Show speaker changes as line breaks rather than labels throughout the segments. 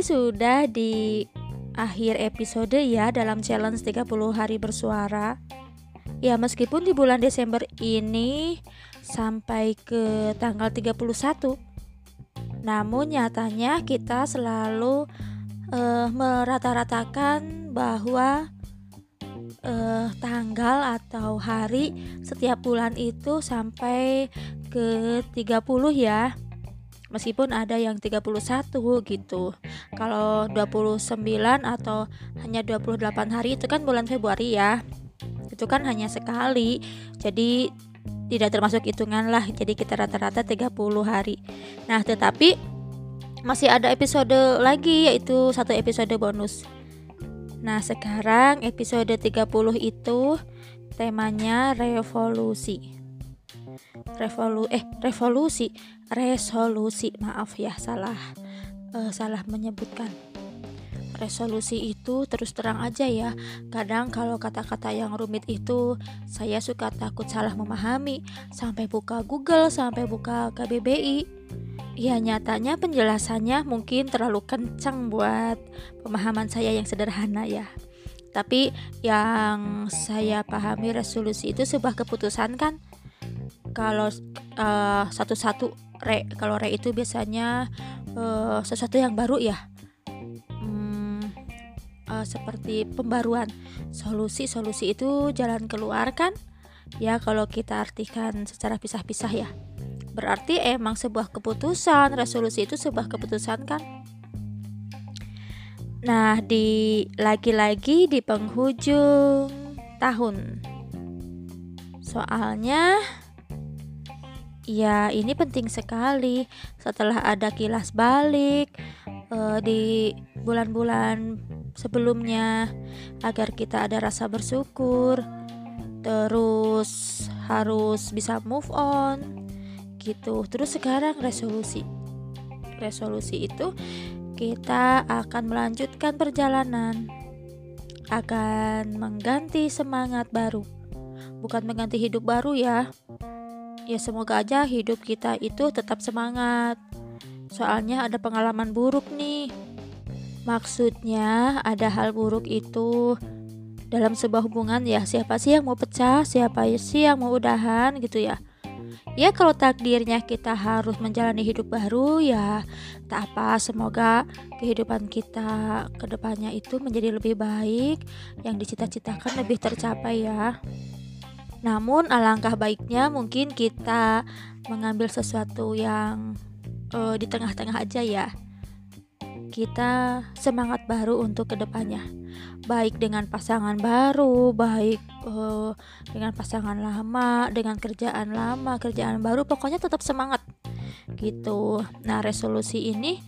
sudah di akhir episode ya dalam challenge 30 hari bersuara. Ya meskipun di bulan Desember ini sampai ke tanggal 31 namun nyatanya kita selalu uh, merata-ratakan bahwa uh, tanggal atau hari setiap bulan itu sampai ke 30 ya meskipun ada yang 31 gitu. Kalau 29 atau hanya 28 hari itu kan bulan Februari ya. Itu kan hanya sekali. Jadi tidak termasuk hitungan lah. Jadi kita rata-rata 30 hari. Nah tetapi masih ada episode lagi yaitu satu episode bonus. Nah sekarang episode 30 itu temanya revolusi revolu eh revolusi. Resolusi. Maaf ya salah uh, salah menyebutkan. Resolusi itu terus terang aja ya. Kadang kalau kata-kata yang rumit itu saya suka takut salah memahami. Sampai buka Google sampai buka KBBI ya nyatanya penjelasannya mungkin terlalu kencang buat pemahaman saya yang sederhana ya. Tapi yang saya pahami resolusi itu sebuah keputusan kan kalau uh, satu-satu re kalau re itu biasanya uh, sesuatu yang baru ya. Hmm, uh, seperti pembaruan solusi solusi itu jalan keluar kan? Ya kalau kita artikan secara pisah-pisah ya. Berarti emang sebuah keputusan resolusi itu sebuah keputusan kan? Nah di lagi-lagi di penghujung tahun. Soalnya Ya, ini penting sekali. Setelah ada kilas balik uh, di bulan-bulan sebelumnya, agar kita ada rasa bersyukur, terus harus bisa move on, gitu. Terus sekarang resolusi, resolusi itu kita akan melanjutkan perjalanan, akan mengganti semangat baru, bukan mengganti hidup baru ya ya semoga aja hidup kita itu tetap semangat. Soalnya ada pengalaman buruk nih. Maksudnya ada hal buruk itu dalam sebuah hubungan ya siapa sih yang mau pecah, siapa sih yang mau udahan gitu ya. Ya kalau takdirnya kita harus menjalani hidup baru ya tak apa semoga kehidupan kita ke depannya itu menjadi lebih baik yang dicita-citakan lebih tercapai ya. Namun alangkah baiknya mungkin kita mengambil sesuatu yang uh, di tengah-tengah aja ya. Kita semangat baru untuk ke depannya, baik dengan pasangan baru, baik uh, dengan pasangan lama, dengan kerjaan lama, kerjaan baru, pokoknya tetap semangat gitu. Nah resolusi ini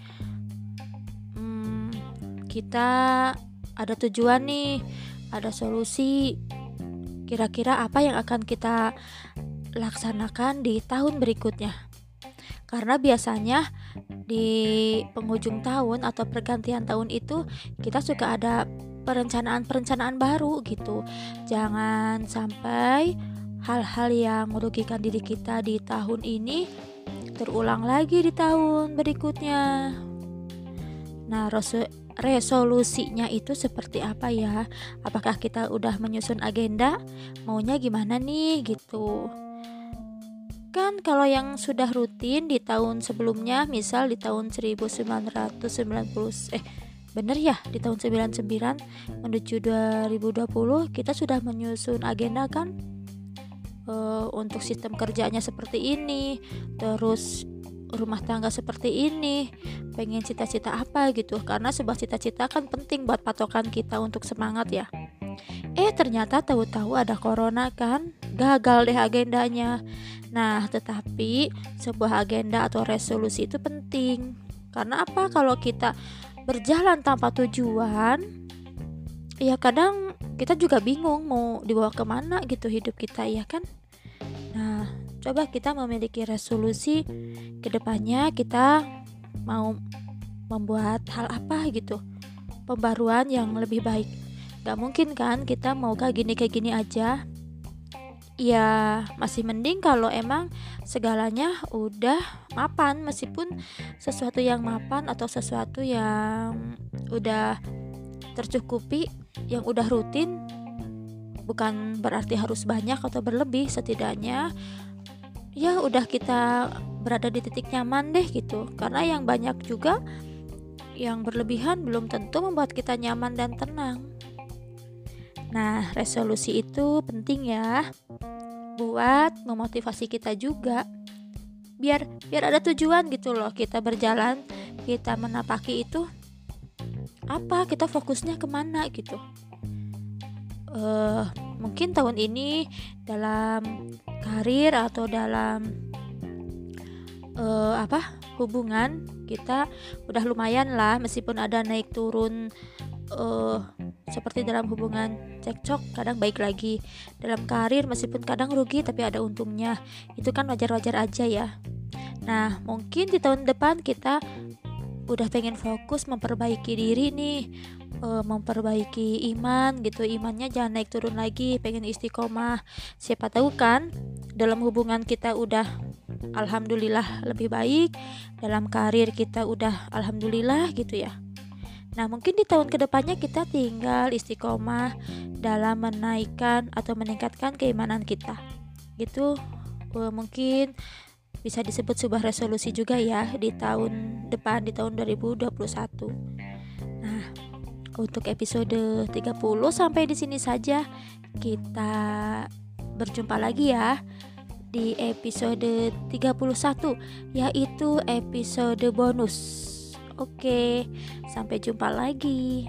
hmm, kita ada tujuan nih, ada solusi kira-kira apa yang akan kita laksanakan di tahun berikutnya. Karena biasanya di penghujung tahun atau pergantian tahun itu kita suka ada perencanaan-perencanaan baru gitu. Jangan sampai hal-hal yang merugikan diri kita di tahun ini terulang lagi di tahun berikutnya. Nah, resolusinya itu seperti apa ya? Apakah kita udah menyusun agenda? Maunya gimana nih gitu? Kan kalau yang sudah rutin di tahun sebelumnya, misal di tahun 1990 eh bener ya di tahun 99 menuju 2020 kita sudah menyusun agenda kan uh, untuk sistem kerjanya seperti ini terus rumah tangga seperti ini pengen cita-cita apa gitu. Karena sebuah cita-cita kan penting buat patokan kita untuk semangat ya. Eh ternyata tahu-tahu ada corona kan? Gagal deh agendanya. Nah tetapi sebuah agenda atau resolusi itu penting. Karena apa? Kalau kita berjalan tanpa tujuan ya kadang kita juga bingung mau dibawa ke mana gitu hidup kita ya kan? Nah coba kita memiliki resolusi ke depannya kita mau membuat hal apa gitu. Pembaruan yang lebih baik. Gak mungkin kan kita mau kayak gini kayak gini aja. Ya masih mending kalau emang segalanya udah mapan meskipun sesuatu yang mapan atau sesuatu yang udah tercukupi yang udah rutin bukan berarti harus banyak atau berlebih setidaknya ya udah kita berada di titik nyaman deh gitu. Karena yang banyak juga yang berlebihan belum tentu membuat kita nyaman dan tenang. Nah resolusi itu penting ya buat memotivasi kita juga. Biar biar ada tujuan gitu loh kita berjalan kita menapaki itu. Apa kita fokusnya ke mana gitu? Uh, mungkin tahun ini dalam karir atau dalam uh, apa hubungan kita udah lumayan lah meskipun ada naik turun uh, seperti dalam hubungan cekcok kadang baik lagi. Dalam karir meskipun kadang rugi tapi ada untungnya. Itu kan wajar-wajar aja ya. Nah mungkin di tahun depan kita udah pengen fokus memperbaiki diri nih uh, memperbaiki iman gitu. Imannya jangan naik turun lagi pengen istiqomah. Siapa tahu kan dalam hubungan kita udah alhamdulillah lebih baik dalam karir kita udah alhamdulillah gitu ya. Nah, mungkin di tahun ke depannya kita tinggal istiqomah dalam menaikkan atau meningkatkan keimanan kita. Gitu, uh, mungkin bisa disebut sebuah resolusi juga ya di tahun depan di tahun 2021. Nah, untuk episode 30 sampai di sini saja. Kita berjumpa lagi ya di episode 31 yaitu episode bonus. Oke, sampai jumpa lagi.